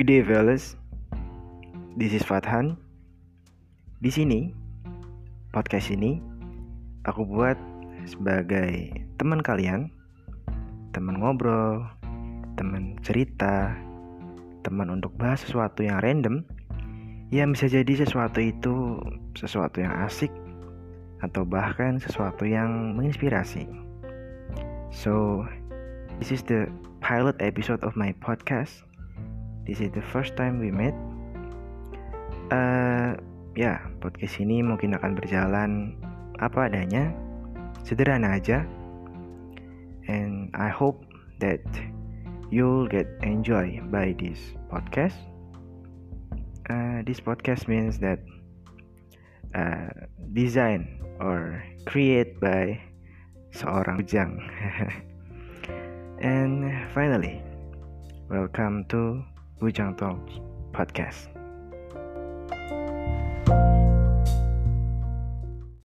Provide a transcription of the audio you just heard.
Good day, fellas. This is Fathan. Di sini, podcast ini aku buat sebagai teman kalian, teman ngobrol, teman cerita, teman untuk bahas sesuatu yang random yang bisa jadi sesuatu itu sesuatu yang asik atau bahkan sesuatu yang menginspirasi. So, this is the pilot episode of my podcast. This is the first time we met. Uh, ya, podcast ini mungkin akan berjalan apa adanya, sederhana aja. And I hope that you'll get enjoy by this podcast. Uh, this podcast means that uh, design or create by seorang bujang. And finally, welcome to Bujang Talks podcast.